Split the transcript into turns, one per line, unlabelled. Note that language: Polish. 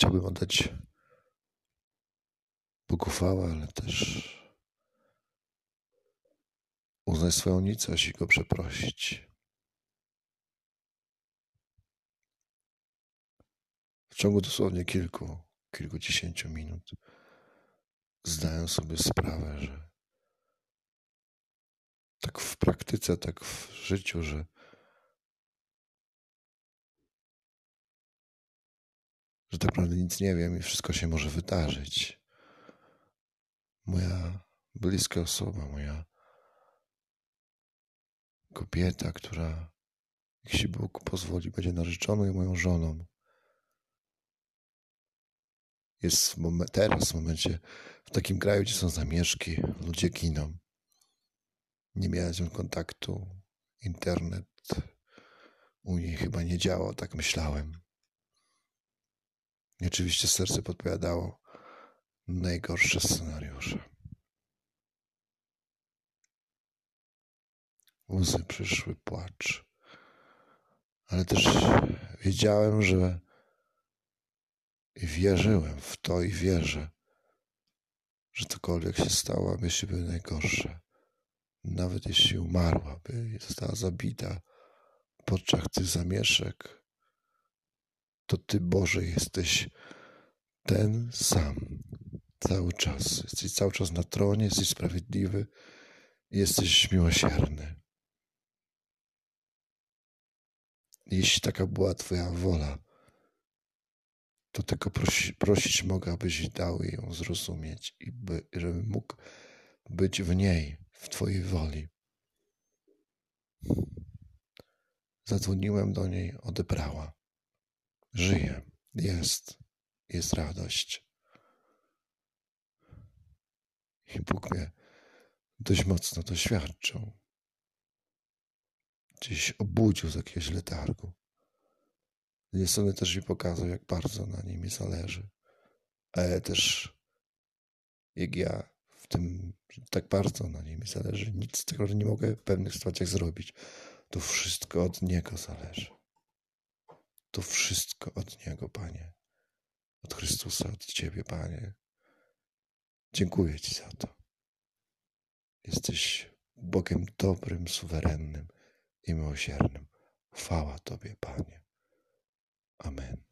Chciałbym oddać Bogu ale też uznać swoją nicość i Go przeprosić. W ciągu dosłownie kilku, kilkudziesięciu minut zdaję sobie sprawę, że tak w praktyce, tak w życiu, że że tak naprawdę nic nie wiem i wszystko się może wydarzyć. Moja bliska osoba, moja kobieta, która, jeśli Bóg pozwoli, będzie narzeczoną i moją żoną, jest teraz w momencie w takim kraju, gdzie są zamieszki, ludzie giną. Nie miałem z nią kontaktu, internet u niej chyba nie działał, tak myślałem. I oczywiście serce podpowiadało najgorsze scenariusze. Łzy przyszły, płacz. Ale też wiedziałem, że wierzyłem w to i wierzę, że cokolwiek się stało, jeśli były najgorsze. Nawet jeśli umarłaby i została zabita podczas tych zamieszek, to Ty, Boże, jesteś ten sam cały czas. Jesteś cały czas na tronie, jesteś sprawiedliwy jesteś miłosierny. Jeśli taka była Twoja wola, to tylko prosi, prosić mogę, abyś dał ją zrozumieć i by, żebym mógł być w niej, w Twojej woli. Zadzwoniłem do niej, odebrała. Żyje, jest, jest radość. I Bóg mnie dość mocno doświadczył. Gdzieś obudził z jakiegoś letargu. Z też mi pokazał, jak bardzo na nim mi zależy, ale też jak ja w tym tak bardzo na nim mi zależy, nic z tego nie mogę w pewnych sytuacjach zrobić. To wszystko od Niego zależy. To wszystko od Niego, Panie. Od Chrystusa, od Ciebie, Panie. Dziękuję Ci za to. Jesteś Bogiem dobrym, suwerennym i miłosiernym. Chwała Tobie, Panie. Amen.